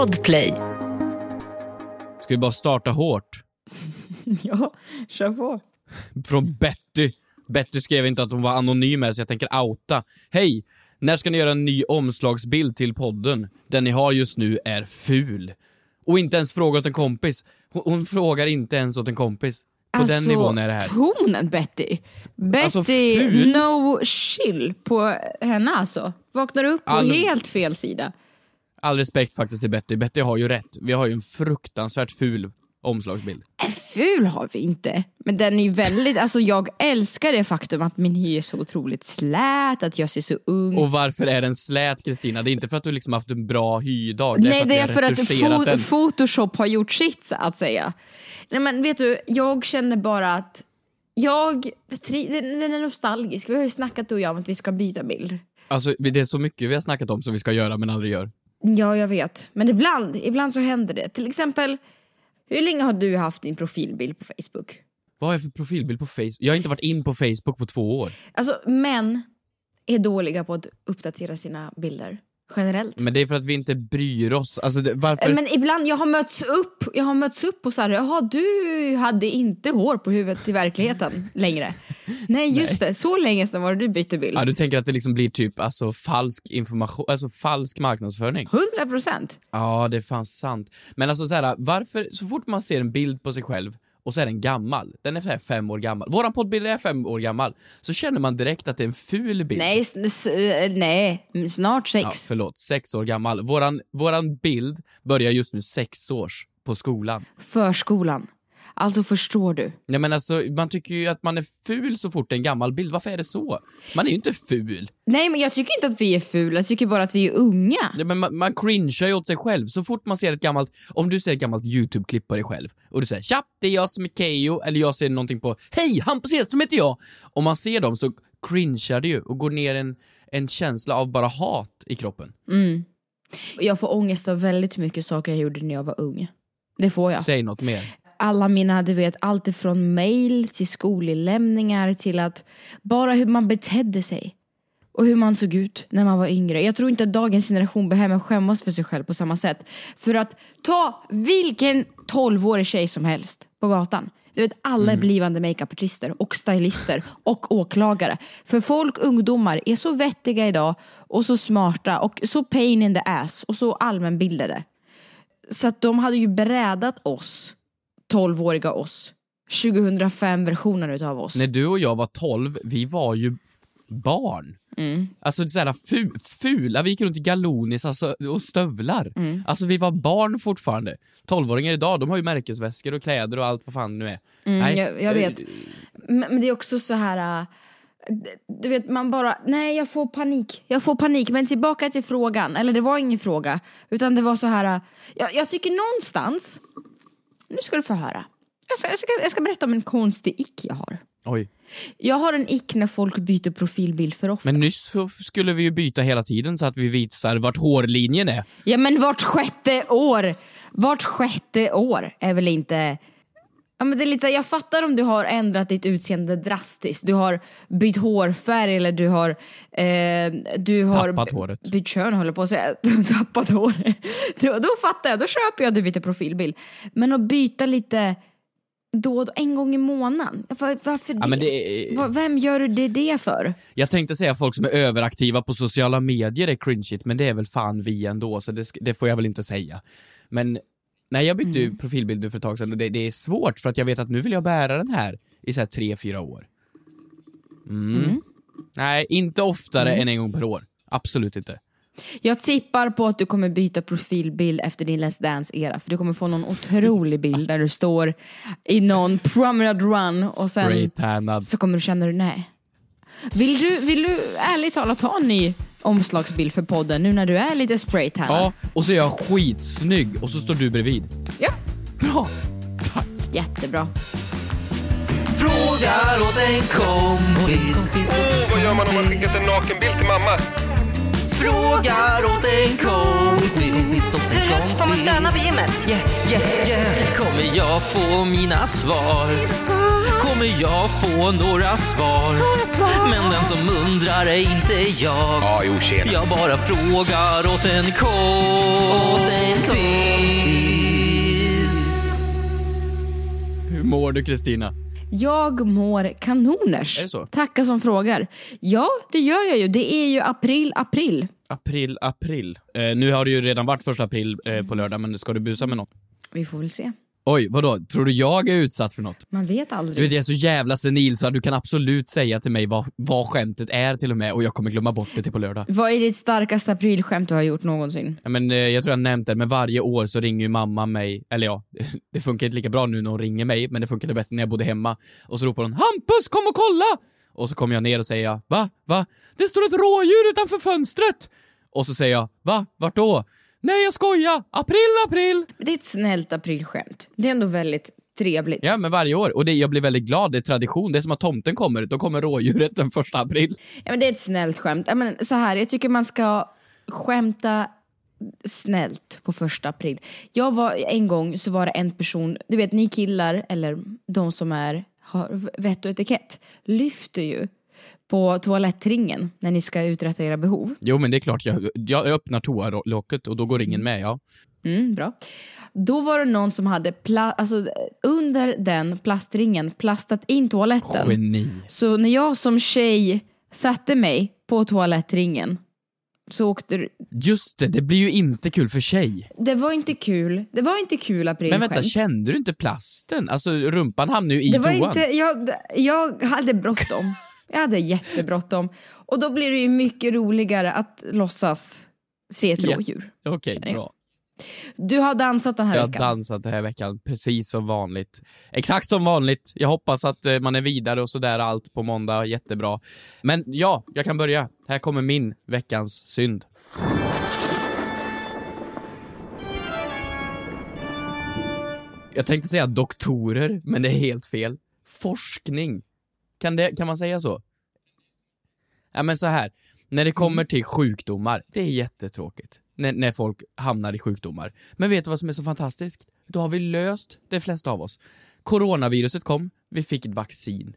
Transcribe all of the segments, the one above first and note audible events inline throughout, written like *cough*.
Podplay. Ska vi bara starta hårt? *laughs* Ja, kör på. Från Betty. Betty skrev inte att hon var anonym här, så jag tänker outa. Hej! När ska ni göra en ny omslagsbild till podden? Den ni har just nu är ful. Och inte ens fråga åt en kompis. Hon, hon frågar inte ens åt en kompis. På den nivån är det här. Alltså, tonen Betty. Betty, Alltså, no chill på henne alltså. Vaknar upp på All- helt fel sida. All respekt faktiskt till Betty. Betty har ju rätt. Vi har ju en fruktansvärt ful omslagsbild. Äh, Ful har vi inte. Men den är ju väldigt, alltså jag älskar det faktum att min hy är så otroligt slät, att jag ser så ung. Och varför är den slät, Kristina? Det är inte för att du liksom haft en bra hydag. Nej, det är för att fo- den. Photoshop har gjort sitt, så att säga. Nej men vet du, jag känner bara att jag, den är nostalgisk. Vi har ju snackat du och jag om att vi ska byta bild. Alltså, det är så mycket vi har snackat om som vi ska göra men aldrig gör. Ja, jag vet. Men ibland, ibland så händer det. Till exempel, hur länge har du haft din profilbild på Facebook? Vad har jag för profilbild på Facebook? Jag har inte varit in på Facebook på två år. Alltså, män är dåliga på att uppdatera sina bilder. Generellt. Men det är för att vi inte bryr oss. Alltså, det, varför? Men ibland, jag har mötts upp, jag har mötts upp och så här, jaha du hade inte hår på huvudet i verkligheten *laughs* längre. Nej just det, så länge sedan var det du bytte bild. Ja, du tänker att det liksom blir typ alltså, falsk information, alltså falsk marknadsföring? 100 procent. Ja, det är fan sant. Men alltså så här, varför, så fort man ser en bild på sig själv och så är den gammal, den är så här fem år gammal, våran poddbild är fem år gammal, så känner man direkt att det är en ful bild. Nej, eh, nej, snart sex. Ja, förlåt, sex år gammal. Våran, våran bild börjar just nu sex års på skolan. Förskolan. Alltså förstår du? Nej men alltså, man tycker ju att man är ful så fort det är en gammal bild. Varför är det så? Man är ju inte ful. Nej men jag tycker inte att vi är fula, jag tycker bara att vi är unga. Nej, men man, man cringear ju åt sig själv. Så fort man ser ett gammalt, om du ser ett gammalt YouTube-klipp på dig själv och du säger tja, det är jag som är Keyyo, eller jag ser någonting på hej, Hampus Hedström heter jag. Om man ser dem så cringear det ju och går ner en, en känsla av bara hat i kroppen. Jag får ångest av väldigt mycket saker jag gjorde när jag var ung. Det får jag. Säg något mer. Alla mina, du vet, allt ifrån mail till skolinlämningar till att bara hur man betedde sig. Och hur man såg ut när man var yngre. Jag tror inte att dagens generation behöver skämmas för sig själv på samma sätt. För att ta vilken 12-årig tjej som helst på gatan. Du vet, alla är blivande makeupartister och stylister och åklagare. För folk, ungdomar, är så vettiga idag och så smarta och så pain in the ass och så allmänbildade. Så att de hade ju brädat oss 12-åriga oss. 2005-versionen utav oss. När du och jag var 12, vi var ju barn. Alltså såhär fu, fula, vi gick runt i galonis alltså, och stövlar. Alltså vi var barn fortfarande. 12-åringar idag, de har ju märkesväskor och kläder och allt vad fan nu är. Nej, jag- jag vet. Men, men det är också så här... äh, Du vet, man bara... Nej, jag får panik. Jag får panik. Men tillbaka till frågan. Eller det var ingen fråga. Utan det var så här... äh, Jag, jag tycker någonstans... Nu ska du få höra. Jag ska, jag, ska, jag ska berätta om en konstig ick jag har. Oj. Jag har en ick när folk byter profilbild för ofta. Men nyss skulle vi ju byta hela tiden så att vi visar vart hårlinjen är. Ja men vart sjätte år! Vart sjätte år är väl inte... Ja, men det är lite, så jag fattar om du har ändrat ditt utseende drastiskt. Du har bytt hårfärg eller du har... Eh, du har Tappat håret. Bytt kön håller på att säga. *laughs* Tappat håret. Då, då fattar jag, då köper jag att du byter profilbild. Men att byta lite då och då, en gång i månaden. Var, varför det? Ja, men det är- Vem gör du det, det för? Jag tänkte säga folk som är överaktiva på sociala medier är cringeigt, men det är väl fan vi ändå, så det, det får jag väl inte säga. Men nej, jag bytte ju profilbild nu för ett tag sedan och det, det är svårt för att jag vet att nu vill jag bära den här i så här tre, fyra år. Mm. Nej, inte oftare än en gång per år. Absolut inte. Jag tippar på att du kommer byta profilbild efter din Let's Dance-era. För du kommer få någon otrolig *laughs* bild där du står i någon promenade run och sen så kommer du känna dig nej. Vill du, vill du ärligt talat ta en ny omslagsbild för podden nu när du är lite spraytannad? Ja, och så är jag skitsnygg och så står du bredvid. ja. Bra! Tack! Jättebra. Frågar åt en kompis. Åh, vad gör man om man skickat en nakenbild till mamma? frågar åt en kompis. Åt en. Får man stöna på gymmet? Yeah, yeah, yeah. Kommer jag få mina svar? Kommer jag få några svar? Men den som undrar är inte jag. Ja, jo, tjena. Jag bara frågar åt en kompis. Hur mår du Kristina? Jag mår kanoners. Är det så? Tacka som frågar. Ja, det gör jag ju. Det är ju april, april. April, april. Eh, nu har det ju redan varit första april eh, på lördag, men ska du busa med något? Vi får väl se. Oj, vadå? Tror du jag är utsatt för något? Man vet Du aldrig. vet, jag är så jävla senil så att du kan absolut säga till mig vad, vad skämtet är till och med och jag kommer glömma bort det till på lördag. Vad är ditt starkaste aprilskämt du har gjort någonsin? Ja, men, eh, jag tror jag nämnt det, men varje år så ringer ju mamma mig, eller ja, *laughs* det funkar inte lika bra nu när hon ringer mig, men det funkade bättre när jag bodde hemma. Och så ropar hon “Hampus, kom och kolla!” Och så kommer jag ner och säger “Va? Va? Det står ett rådjur utanför fönstret!” Och så säger jag, “Va? Vart då?” “Nej, jag skojar! April, april!” Det är ett snällt aprilskämt. Det är ändå väldigt trevligt. Ja, men varje år. Och det, jag blir väldigt glad, det är tradition. Det är som att tomten kommer, då kommer rådjuret den första april. Ja, men det är ett snällt skämt. Ja, men så här, jag tycker man ska skämta snällt på första april. Jag var, en gång så var det en person, du vet ni killar, eller de som är, har vett och etikett, lyfter ju på toalettringen när ni ska uträtta era behov. Jo, men det är klart, jag, jag öppnar toalocket och då går ringen med, ja. Mm, bra. Då var det någon som hade alltså, under den plastringen plastat in toaletten. Geni. Så när jag som tjej satte mig på toalettringen så åkte det- Just det, det blir ju inte kul för tjej. Det var inte kul. Det var inte kul Men aprilskämt. vänta, kände du inte plasten? Alltså rumpan hamnade ju i det var toan. inte, jag, jag hade bråttom. Jag hade jättebråttom. Och då blir det ju mycket roligare att låtsas se ett Ja. rådjur. Okej, jag. bra. Du har dansat den här Jag har veckan. dansat den här veckan, precis som vanligt. Exakt som vanligt. Jag hoppas att eh, man är vidare och sådär allt på måndag, jättebra. Men ja, jag kan börja. Här kommer min veckans synd. Jag tänkte säga doktorer, men det är helt fel. Forskning. Kan, det, kan man säga så? Ja men så här. när det kommer till sjukdomar, det är jättetråkigt. När, när folk hamnar i sjukdomar. Men vet du vad som är så fantastiskt? Då har vi löst, de flesta av oss. Coronaviruset kom, vi fick ett vaccin.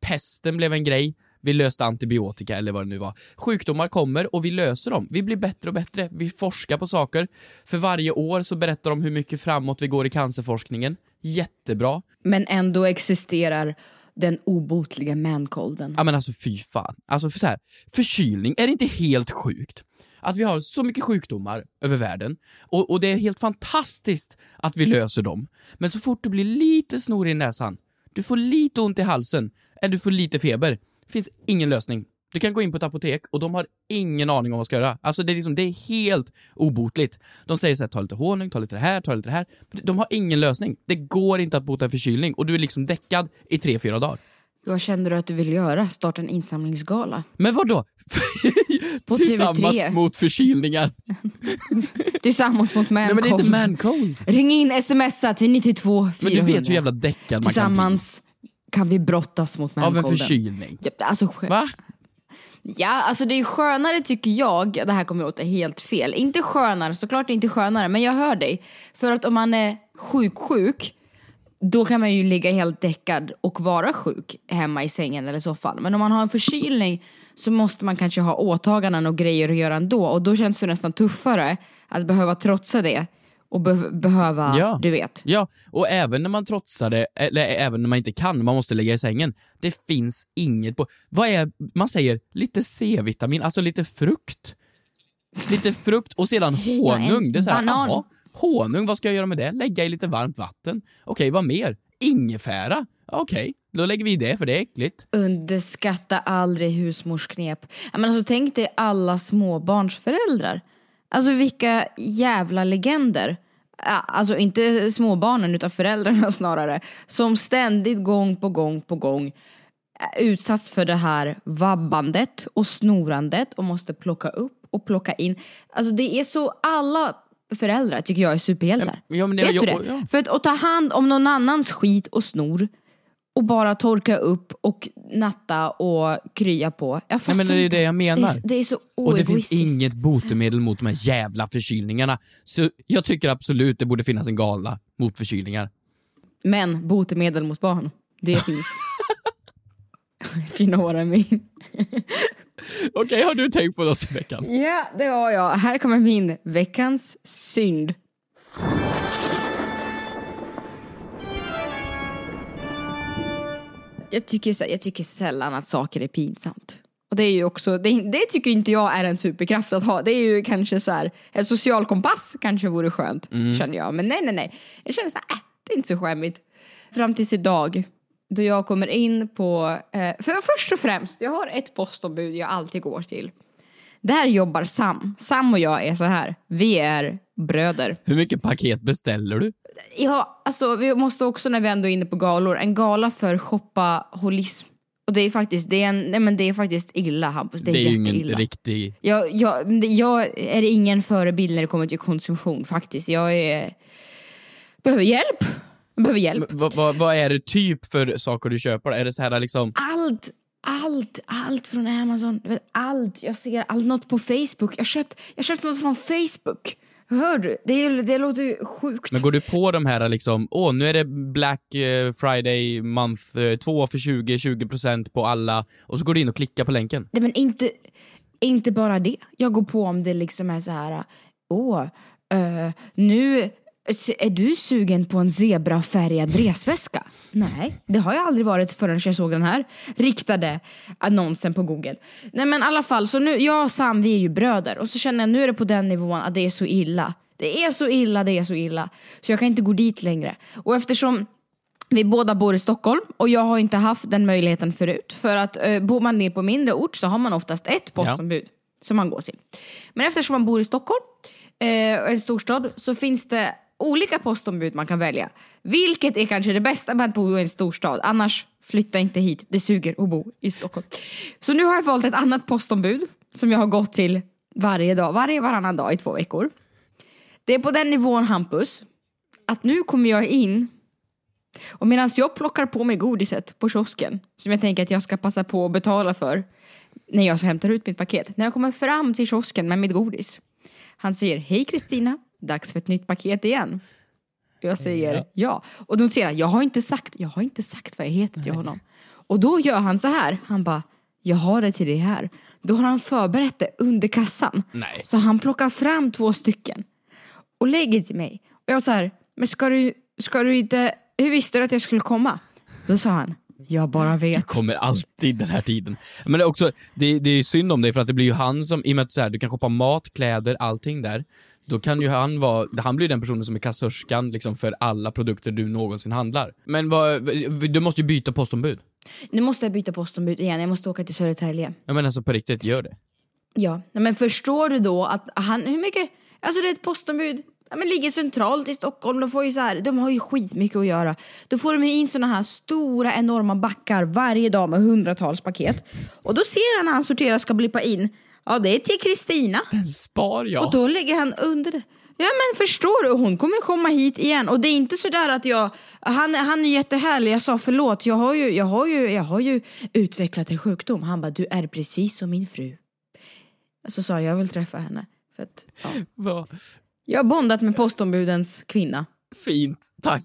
Pesten blev en grej, vi löste antibiotika eller vad det nu var. Sjukdomar kommer och vi löser dem. Vi blir bättre och bättre, vi forskar på saker. För varje år så berättar de hur mycket framåt vi går i cancerforskningen. Jättebra. Men ändå existerar den obotliga mancolden. Ja men alltså fy fan. Alltså för så här, förkylning, är det inte helt sjukt? Att vi har så mycket sjukdomar över världen och, och det är helt fantastiskt att vi löser dem. Men så fort du blir lite snorig i näsan, du får lite ont i halsen, eller du får lite feber, finns ingen lösning. Du kan gå in på ett apotek och de har ingen aning om vad de ska göra. Alltså det är, liksom, det är helt obotligt. De säger så här, ta lite honung, ta lite det här, ta lite det här. De har ingen lösning. Det går inte att bota en förkylning och du är liksom däckad i tre, fyra dagar. Vad kände du att du ville göra? Starta en insamlingsgala? Men vad då? *laughs* Tillsammans TV3. mot förkylningar. *laughs* Tillsammans mot Nej men det är mancold. inte mancold. Ring in, smsa till 92 400. Men du vet hur jävla däckad man kan Tillsammans kan vi brottas mot bli. Av en mancolden. förkylning. Ja, alltså, Va? Ja, alltså det är skönare tycker jag, det här kommer låta helt fel, inte skönare, såklart inte skönare, men jag hör dig. För att om man är sjuk-sjuk, då kan man ju ligga helt däckad och vara sjuk hemma i sängen eller soffan. Men om man har en förkylning så måste man kanske ha åtaganden och grejer att göra ändå och då känns det nästan tuffare att behöva trotsa det och be- behöva, Ja. du vet. Ja, och även när man trotsar det, eller även när man inte kan, man måste ligga i sängen. Det finns inget på... Vad är... Man säger lite C-vitamin, alltså lite frukt. Lite frukt och sedan *laughs* honung. en det är så här, banan. jaha, honung, vad ska jag göra med det? Lägga i lite varmt vatten. Okej, vad mer? Ingefära? Okej, då lägger vi i det för det är äckligt. Underskatta aldrig husmorsknep. Ja, men alltså, tänk dig alla småbarnsföräldrar. Alltså vilka jävla legender. Alltså inte småbarnen utan föräldrarna *laughs* snarare. Som ständigt gång på gång på gång är utsatts för det här vabbandet och snorandet och måste plocka upp och plocka in. Alltså det är så, alla föräldrar tycker jag är superhjältar. Ja, men det- Vet ja, du det? ja. För att, att ta hand om någon annans skit och snor och bara torka upp och natta och krya på. Jag fattar men det är inte. det jag menar. Det är, det är så Och det finns inget botemedel mot de här jävla förkylningarna. Så jag tycker absolut det borde finnas en gala mot förkylningar. Men botemedel mot barn, det finns. If you know what I mean. Okej, har du tänkt på något i veckan? Ja, det har jag. Här kommer min veckans synd. Jag tycker, jag tycker sällan att saker är pinsamt. Och det är ju också, det, det tycker inte jag är en superkraft att ha. Det är ju kanske så här, en social kompass kanske vore skönt, känner jag. Men nej, nej, nej. Jag känner så här, äh, det är inte så skämmigt. Fram tills idag, då jag kommer in på, eh, för först och främst, jag har ett postombud jag alltid går till. Där jobbar Sam. Sam och jag är så här, vi är bröder. Hur mycket paket beställer du? Ja, alltså vi måste också när vi ändå är inne på galor, en gala för shoppaholism. Och det är faktiskt, det är, en, nej men det är faktiskt illa Hampus, det är, Det är ju ingen jätteilla. riktig... Jag, jag, jag är ingen förebild när det kommer till konsumtion faktiskt. Jag är, behöver hjälp. Jag behöver hjälp. Vad, vad, vad är det typ för saker du köper? Är det så här liksom... Allt, allt, allt från Amazon. Allt. Jag ser allt, något på Facebook. Jag köpt, jag köpt något från Facebook. Hör du? Det, är- det låter ju sjukt. Men går du på de här liksom, åh nu är det Black eh, Friday month, eh, två för 20, 20% på alla, och så går du in och klickar på länken. Nej, men inte, inte bara det. Jag går på om det liksom är så här, åh, eh, nu är du sugen på en zebrafärgad resväska? Nej, det har jag aldrig varit förrän jag såg den här riktade annonsen på Google. Nej men i alla fall, så nu, jag och Sam vi är ju bröder och så känner jag nu är det på den nivån att det är så illa. Det är så illa, det är så illa. Så jag kan inte gå dit längre. Och eftersom vi båda bor i Stockholm och jag har inte haft den möjligheten förut. För att eh, bor man ner på mindre ort så har man oftast ett postombud som man går till. Men eftersom man bor i Stockholm, eh, en storstad, så finns det olika postombud man kan välja. Vilket är kanske det bästa med att bo i en storstad. Annars flytta inte hit, det suger att bo i Stockholm. Så nu har jag valt ett annat postombud som jag har gått till varje dag, varje varannan dag i två veckor. Det är på den nivån Hampus, att nu kommer jag in och medan jag plockar på mig godiset på kiosken, som jag tänker att jag ska passa på att betala för när jag hämtar ut mitt paket. När jag kommer fram till kiosken med mitt godis. Han säger, hej Kristina, dags för ett nytt paket igen. Jag säger ja. Ja. Och notera, jag har inte sagt, jag har inte sagt vad jag heter till honom. Och då gör han så här, han bara, jag har det till dig här. Då har han förberett det under kassan. Nej. Så han plockar fram två stycken och lägger till mig. Och jag var så här, men ska du, ska du inte, hur visste du att jag skulle komma? Då sa han, jag bara vet. Kommer alltid den här tiden. Men det är också, det, det är synd om dig för att det blir ju han som, i och med att så här, du kan shoppa mat, kläder, allting där. Då kan ju han vara, han blir den personen som är kassörskan liksom för alla produkter du någonsin handlar. Men vad, du måste ju byta postombud. Nu måste jag byta postombud igen, jag måste åka till Södertälje. Jag menar alltså på riktigt, gör det. Ja, men förstår du då att han, hur mycket, alltså det är ett postombud, ja, men ligger centralt i Stockholm, de får ju så här, de har ju skitmycket att göra. Då får de ju in såna här stora enorma backar varje dag med hundratals paket. Och då ser han när han sorterar ska blippa in, ja det är till Kristina. Den spar jag. Och då lägger han under det. Ja men förstår du, hon kommer komma hit igen. Och det är inte så där att jag, han, han är jättehärlig, jag sa förlåt, jag har, ju, jag, har ju, jag har ju utvecklat en sjukdom. Han bara, du är precis som min fru. Så sa jag, jag vill träffa henne. För att, ja. Jag har bondat med postombudens kvinna. fint, tack.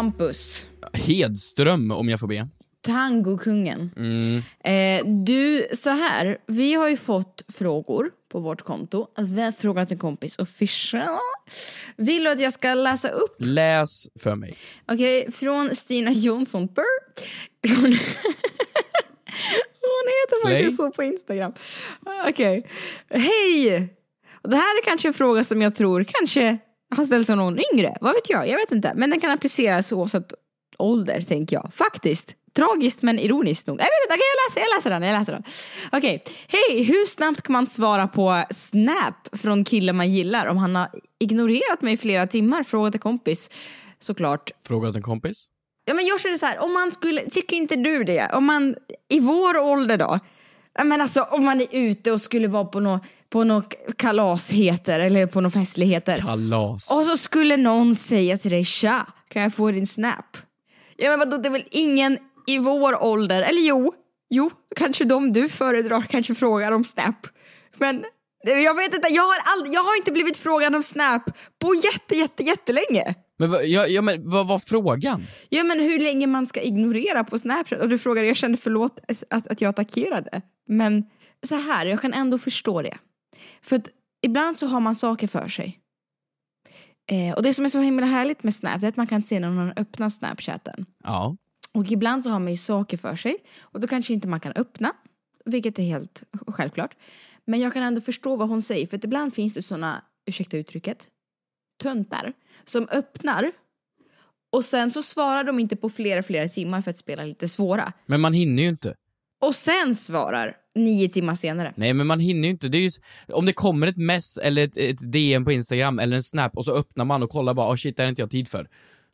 Hampus, Hedström om jag får be. tangokungen. Eh, du, så här, vi har ju fått frågor på vårt konto. Har frågat en kompis official. Vill du att jag ska läsa upp Läs för mig. Okej, från Stina Jonsson. Burr. Hon, hon heter Slay. faktiskt så på Instagram. Okej. Hej! Och Det här är kanske en fråga som jag tror kanske har ställts av någon yngre. Vad vet jag? Jag vet inte. Men den kan appliceras oavsett ålder, tänker jag. Faktiskt. Tragiskt men ironiskt nog. Jag vet inte, okej, jag, läser, jag läser den. Jag läser den. Okej. Hej, hur snabbt kan man svara på Snap från killen man gillar om han har ignorerat mig i flera timmar? Frågade kompis. Såklart. Frågat en kompis. Ja, men jag känner så här, om man skulle, tycker inte du det? Om man i vår ålder då, Men alltså om man är ute och skulle vara på något på nå kalasheter eller på några festligheter. Kalas. Och så skulle någon säga till dig tja, kan jag få din snap? Ja men vadå, det är väl ingen i vår ålder, eller jo, jo, kanske de du föredrar kanske frågar om snap. Men jag vet inte, jag har, aldrig, jag har inte blivit frågad om snap på jätte, jätte, jättelänge. Men, vad, ja, ja, men vad var frågan? Ja men hur länge man ska ignorera på Snapchat. Och du frågade, jag kände förlåt att, att jag attackerade. Men så här, jag kan ändå förstå det. För att ibland så har man saker för sig. Eh, och det som är så himla härligt med Snap det är att man kan se när någon öppnar Snapchatten. Ja. Och ibland så har man ju saker för sig och då kanske inte man kan öppna, vilket är helt självklart. Men jag kan ändå förstå vad hon säger för att ibland finns det såna, ursäkta uttrycket, töntar som öppnar och sen så svarar de inte på flera, flera timmar för att spela lite svåra. Men man hinner ju inte. Och sen svarar nio timmar senare. Nej men man hinner ju inte. Det är ju, om det kommer ett mess eller ett, ett DM på Instagram eller en snap och så öppnar man och kollar bara oh shit det här har inte jag tid för.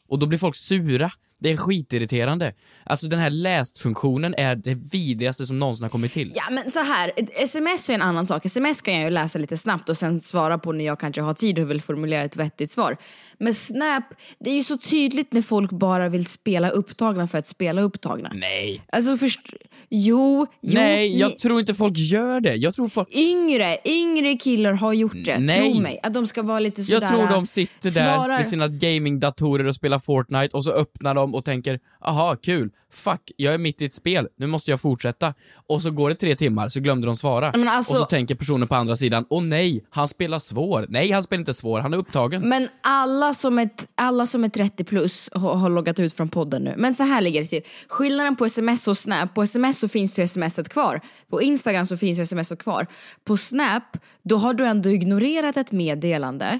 Och då blir folk sura. Det är skitirriterande. Alltså den här läst-funktionen är det vidrigaste som någonsin har kommit till. Ja men så här, sms är en annan sak. Sms kan jag ju läsa lite snabbt och sen svara på när jag kanske har tid och vill formulera ett vettigt svar. Men Snap, det är ju så tydligt när folk bara vill spela upptagna för att spela upptagna. Nej. Alltså först... Jo, jo. Nej, jag tror inte folk gör det. Jag tror folk... Yngre, yngre killar har gjort det. Nej. Tro mig. Att de ska vara lite sådär... Jag tror de sitter där svarar- med sina gamingdatorer och spelar Fortnite och så öppnar de och tänker aha, kul, fuck, jag är mitt i ett spel, nu måste jag fortsätta. Och så går det tre timmar, så glömde de svara. Alltså- Och så tänker personen på andra sidan, åh nej, han spelar svår. Nej, han spelar inte svår, han är upptagen. Men alla som, är, alla som är 30 plus har, har loggat ut från podden nu. Men så här ligger det till. Skillnaden på sms och snap, på sms så finns det ju smset kvar. På instagram så finns ju smset kvar. På snap, då har du ändå ignorerat ett meddelande,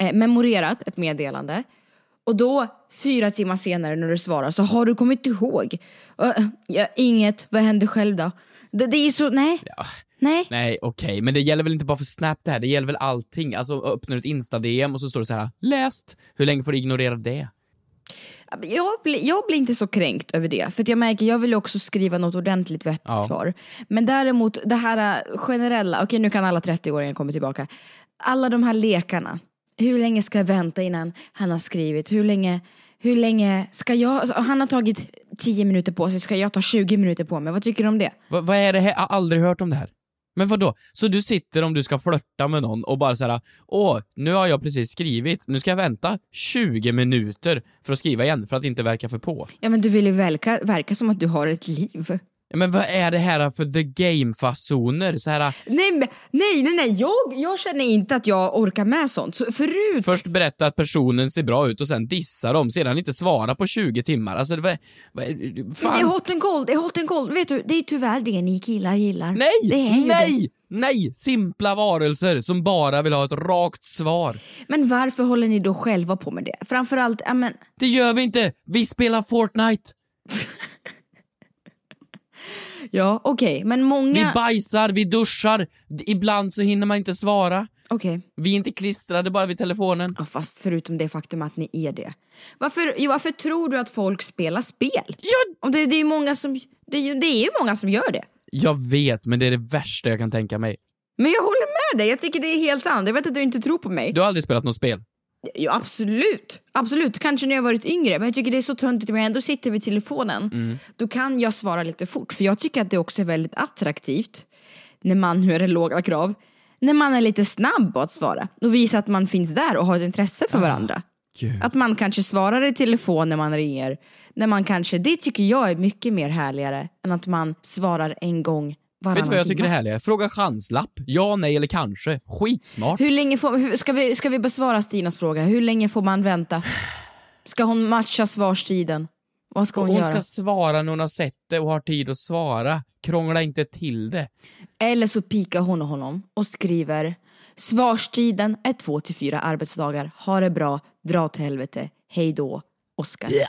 eh, memorerat ett meddelande. Och då, fyra timmar senare när du svarar, så har du kommit ihåg. Uh, ja, inget, vad hände själv då? Det, det är ju så, nej. Nej. Nej, okej, men det gäller väl inte bara för Snap det här, det gäller väl allting. Alltså öppnar du ett Insta-DM och så står det så här, läst. Hur länge får du ignorera det? Jag blir, jag blir inte så kränkt över det, för jag märker jag vill också skriva något ordentligt vettigt Ja. svar. Men däremot det här äh, generella, okej nu kan alla 30-åringar komma tillbaka. Alla de här lekarna, hur länge ska jag vänta innan han har skrivit? Hur länge, hur länge ska jag, alltså, han har tagit 10 minuter på sig, ska jag ta 20 minuter på mig? Vad tycker du om det? Va, vad är det här? Jag har aldrig hört om det här. Men vad då? Så du sitter om du ska flörta med någon och bara såhär, åh, nu har jag precis skrivit, nu ska jag vänta 20 minuter för att skriva igen för att inte verka för på. Ja men du vill ju verka, verka som att du har ett liv. Men vad är det här för the game-fasoner? Så här, Nej, men- nej, nej, nej. Jag, jag känner inte att jag orkar med sånt. Så förut först berätta att personen ser bra ut och sen dissa dem, sedan inte svara på 20 timmar. Alltså, det var, vad, fan. Det är hot and cold, det är hot and cold. Vet du, det är tyvärr det ni killar gillar. Nej! nej! Det. Nej! Simpla varelser som bara vill ha ett rakt svar. Men varför håller ni då själva på med det? Framförallt, ja men, Det gör vi inte! Vi spelar Fortnite! *laughs* ja okej, men Vi många... bajsar, vi duschar, ibland så hinner man inte svara. Okej, Vi är inte klistrade bara vid telefonen. ja, fast förutom det faktum att ni är det. Varför, jo, varför tror du att folk spelar spel? Ja, Och det, det är ju många som, det är, ju- det är ju många som gör det. jag vet, men det är det värsta jag kan tänka mig. Men jag håller med dig, jag tycker det är helt sant. Jag vet att du inte tror på mig. Du har aldrig spelat något spel? Ja, absolut. Absolut. Kanske när jag varit yngre. Men jag tycker det är så töntigt om jag ändå sitter vid telefonen. Då kan jag svara lite fort. För jag tycker att det också är väldigt attraktivt när man det låga krav. När man är lite snabb på att svara och visar att man finns där och har ett intresse för varandra. Gud. Att man kanske svarar i telefon när man ringer. När man kanske, det tycker jag är mycket mer härligare än att man svarar en gång Vet du vad jag tycker är härligare? Fråga chanslapp. Ja, nej eller kanske. Skitsmart. Hur länge får, hur, ska, vi, ska vi besvara Stinas fråga? Hur länge får man vänta? Ska hon matcha svarstiden? Vad ska hon, Hon göra? ska svara när hon har sett det och har tid att svara. Krångla inte till det. Eller så pikar hon honom och skriver Svarstiden är två till fyra arbetsdagar. Ha det bra, dra åt helvete. Hej då, Oscar. Ett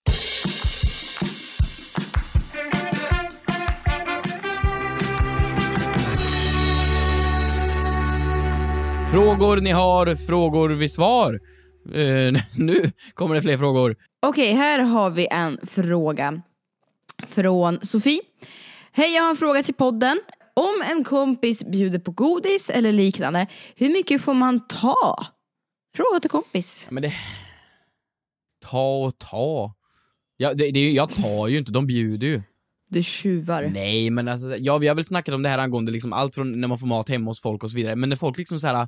Frågor ni har, frågor vi svar. Eh, *laughs* nu kommer det fler frågor. Okej, här har vi en fråga från Sofie. Hej, jag har en fråga till podden. Om en kompis bjuder på godis eller liknande, hur mycket får man ta? Fråga till kompis. Men det... Ta och ta. Ja, det, det, jag tar ju inte, de bjuder ju. Du tjuvar. Nej, men alltså, ja, vi har väl snackat om det här angående liksom allt från när man får mat hemma hos folk och så vidare. Men när folk liksom så här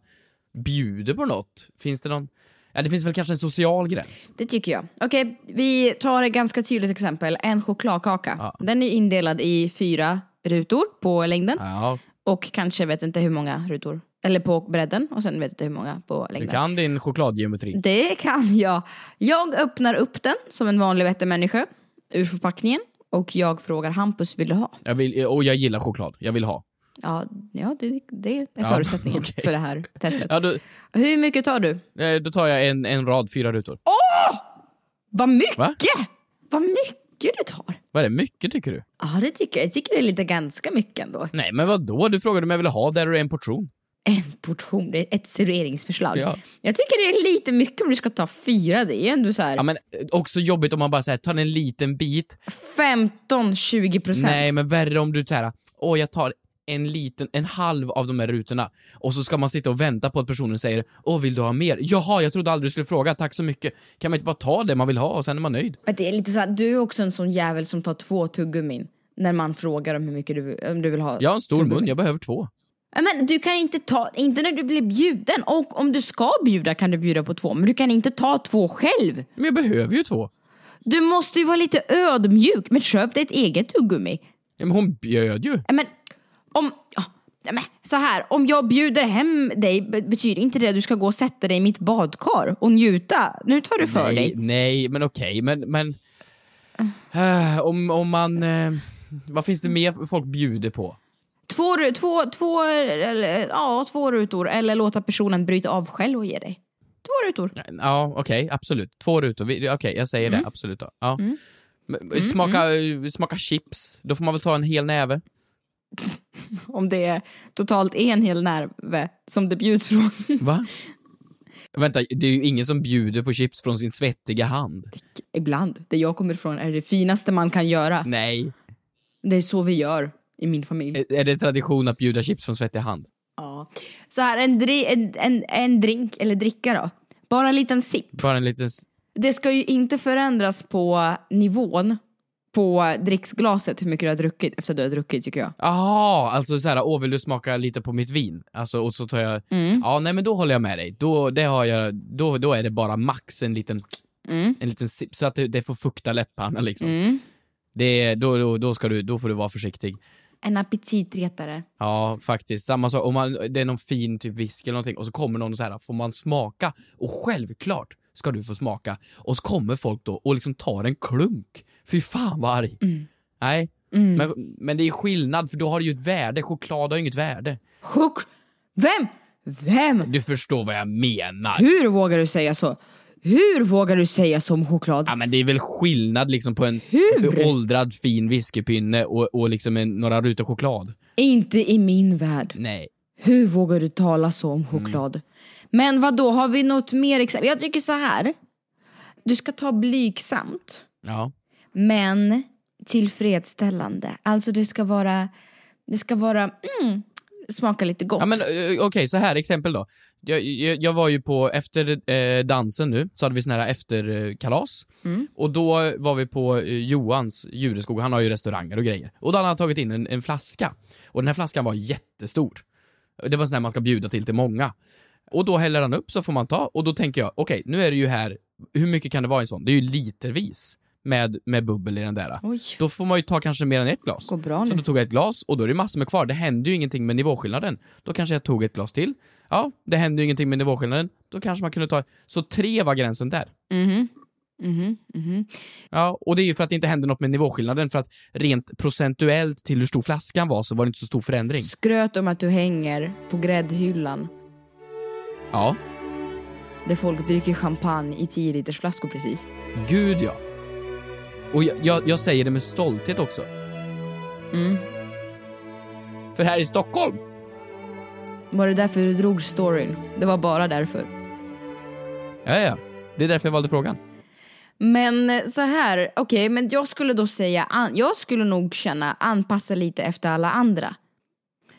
bjuder på något, finns det någon... Ja, det finns väl kanske en social gräns. Det tycker jag. Okej, vi tar ett ganska tydligt exempel. En chokladkaka. Ja. Den är indelad i fyra rutor på längden Ja, och kanske vet inte hur många rutor. Eller på bredden och sen vet inte hur många på du längden. kan din chokladgeometri. Det kan jag. Jag öppnar upp den som en vanlig vettig människa ur förpackningen och jag frågar Hampus vill du ha? Jag vill, och jag gillar choklad. Jag vill ha. Ja, ja det, det är Ja, förutsättningen *laughs* okej. för det här testet. Ja, då, Hur mycket tar du? eh, då tar jag en, en rad, fyra rutor. Vad mycket! Va? Vad mycket du tar! Vad är det? Mycket tycker du? Ja, det tycker jag. Jag tycker det är lite ganska mycket ändå. Nej, men vad då? Du frågade om jag ville ha, där är en portion. En portion, det är ett serveringsförslag. Ja. Jag tycker det är lite mycket om du ska ta fyra. Det är ändå så här Ja, men eh, också jobbigt om man bara säger tar en liten bit. 15-20 procent. Nej, men värre om du såhär, åh jag tar en liten, en halv av de här rutorna och så ska man sitta och vänta på att personen säger åh vill du ha mer? Jaha, jag trodde aldrig du skulle fråga, tack så mycket. Kan man inte bara ta det man vill ha och sen är man nöjd? Men det är lite så här, du är också en sån jävel som tar två tuggummin när man frågar om hur mycket du, om du vill ha. Jag har en stor tuggummi. mun, jag behöver två. Men du kan inte ta, inte när du blir bjuden. Och om du ska bjuda kan du bjuda på två, men du kan inte ta två själv. Men jag behöver ju två. Du måste ju vara lite ödmjuk, men köp dig ett eget tuggummi. Ja, men hon bjöd ju. Men om, ja, men, så här, om jag bjuder hem dig be- betyder inte det att du ska gå och sätta dig i mitt badkar och njuta. Nu tar du för nej, dig. nej, men okej, men, men äh, om, om man, eh, vad finns det mer folk bjuder på? Två, två, två, eller, ja, två rutor eller låta personen bryta av själv och ge dig. Två rutor. Ja, okej, absolut. Två rutor, okej, jag säger Mm. det, absolut. Då. Ja. Men, smaka, smaka chips, då får man väl ta en hel näve. *laughs* Om det är totalt en hel nerve som det bjuds från. *laughs* Va? Vänta, det är ju ingen som bjuder på chips från sin svettiga hand. Ibland. Det jag kommer ifrån är det finaste man kan göra. Nej. Det är så vi gör i min familj. Är är det tradition att bjuda chips från svettig hand? Ja. Så här, en, dri- en, en, en drink, eller dricka då. Bara en liten sipp. Bara en liten... Det ska ju inte förändras på nivån på dricksglaset hur mycket du har druckit efter att du har druckit tycker jag. Jaha, alltså såhär, åh vill du smaka lite på mitt vin? Alltså, och så tar jag... Mm. Ja, nej men då håller jag med dig. Då, det har jag, då, då är det bara max en liten... Mm. En liten sipp, så att det, det får fukta läpparna liksom. Det, då, då, då, ska du, då får du vara försiktig. En aptitretare. Ja, faktiskt. Samma sak, om man, det är någon fin typ whisky eller någonting och så kommer någon och så här, får man smaka? Och självklart ska du få smaka. Och så kommer folk då och liksom tar en klunk. Fy fan vad arg. Nej. Men, men det är skillnad för då har det ju ett värde. Choklad har ju inget värde. Chock! Vem? Vem? Du förstår vad jag menar. Hur vågar du säga så? Hur vågar du säga så om choklad? Ja men det är väl skillnad liksom på en Hur? åldrad fin whiskypinne och, och liksom en, några rutor choklad. Inte i min värld. Nej. Hur vågar du tala så om choklad? Men vad då har vi något mer exempel? Jag tycker så här. Du ska ta blygsamt, Ja. men tillfredsställande. Alltså det ska vara, det ska vara, mm, smaka lite gott. Ja men eh, okej, så här exempel då. Jag, jag, jag var ju på, efter eh, dansen nu, så hade vi sån här efterkalas. Och då var vi på eh, Johans Jureskog, han har ju restauranger och grejer. Och då hade han tagit in en, en flaska. Och den här flaskan var jättestor. Det var sån här man ska bjuda till till många. Och då häller han upp så får man ta, och då tänker jag, okej, nu är det ju här, hur mycket kan det vara i en sån? Det är ju litervis med, med bubbel i den där. Oj. Då får man ju ta kanske mer än ett glas. Går bra så nu. då tog jag ett glas och då är det massor med kvar. Det händer ju ingenting med nivåskillnaden. Då kanske jag tog ett glas till. Ja, det händer ju ingenting med nivåskillnaden. Då kanske man kunde ta... Så tre var gränsen där. Ja, och det är ju för att det inte hände något med nivåskillnaden, för att rent procentuellt till hur stor flaskan var så var det inte så stor förändring. Skröt om att du hänger på gräddhyllan Ja, där folk dricker champagne i 10 liters flaskor precis. gud ja. Och jag, jag, jag säger det med stolthet också. Mm. För här i Stockholm, Var det därför du drog storyn? Det var bara därför. ja ja, det är därför jag valde frågan. Men eh, så här, okej, men jag skulle då säga, jag skulle nog känna anpassa lite efter alla andra.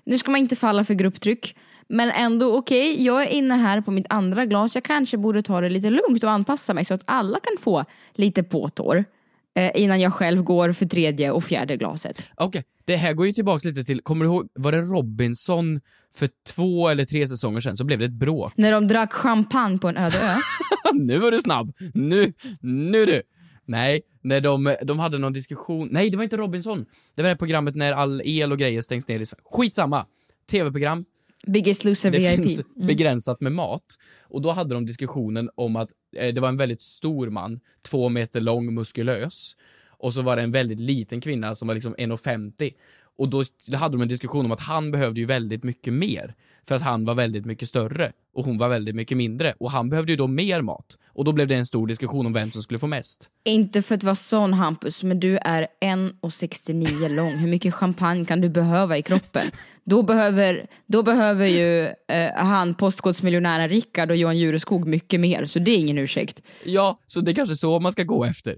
Nu ska man inte falla för grupptryck, men ändå okej, jag är inne här på mitt andra glas, jag kanske borde ta det lite lugnt och anpassa mig så att alla kan få lite påtår innan jag själv går för tredje och fjärde glaset. Okej, det här går ju tillbaks lite till, kommer du ihåg, var det Robinson för två eller tre säsonger sedan så blev det ett bråk. När de drack champagne på en öde ö. *laughs* nu var du snabb! Nu, nu du! Nej, när de, de hade någon diskussion, nej det var inte Robinson. Det var det programmet när all el och grejer stängs ner i Sverige. Skitsamma! TV-program, Biggest loser det VIP. finns begränsat med mat. Och då hade de diskussionen om att eh, det var en väldigt stor man, två meter lång, muskulös. Och så var det en väldigt liten kvinna som var liksom 1,50. Och då hade de en diskussion om att han behövde ju väldigt mycket mer. För att han var väldigt mycket större. Och hon var väldigt mycket mindre. Och han behövde ju då mer mat. Och då blev det en stor diskussion om vem som skulle få mest. Inte för att vara sån Hampus, men du är 1,69 lång. Hur mycket champagne kan du behöva i kroppen? Då behöver, då behöver ju eh, han, postkodsmiljonären Rickard och Johan Jureskog mycket mer, så det är ingen ursäkt. Ja, så det är kanske så man ska gå efter.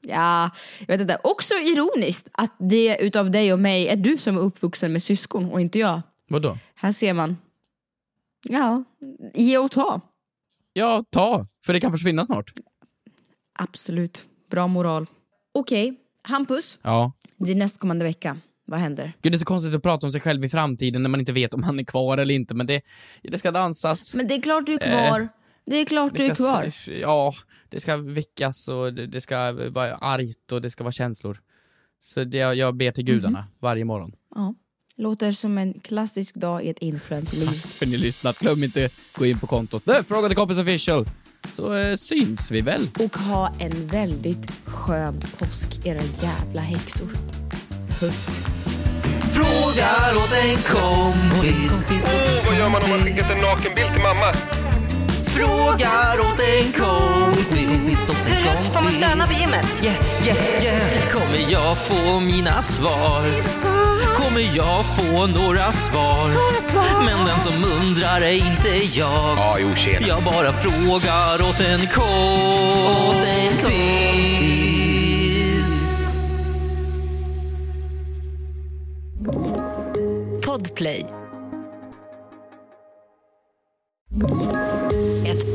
Ja, jag vet inte. Också ironiskt att det utav dig och mig är du som är uppvuxen med syskon och inte jag. Vadå? Här ser man. Ja, ge och ta. Ja, ta. För det kan försvinna snart. Absolut. Bra moral. Okej, Hampus. Ja. Det är nästkommande vecka. Vad händer? Gud, det är så konstigt att prata om sig själv i framtiden när man inte vet om han är kvar eller inte, men det, det ska dansas. Men det är klart du är kvar. Det är klart du Det är ska, kvar. Ja, det ska väckas och det, det ska vara argt och det ska vara känslor. Så det, jag, ber till gudarna varje morgon. Ja. Låter som en klassisk dag i ett influencerliv. För ni lyssnat. Glöm inte gå in på kontot. Äh, Fråga till kompis official. Så eh, syns vi väl. Och ha en väldigt skön påsk, era jävla häxor. Puss. Frågar åt en kompis. Åh, vad gör man om man skickat en nakenbild till mamma? Frågar åt en kompis. Hur högt får man stöna vid gymmet? Yeah, yeah, yeah. Kommer jag få mina svar? Kommer jag få några svar? Men den som undrar är inte jag. Ja, jo, tjena. Jag bara frågar åt en kompis. Podplay.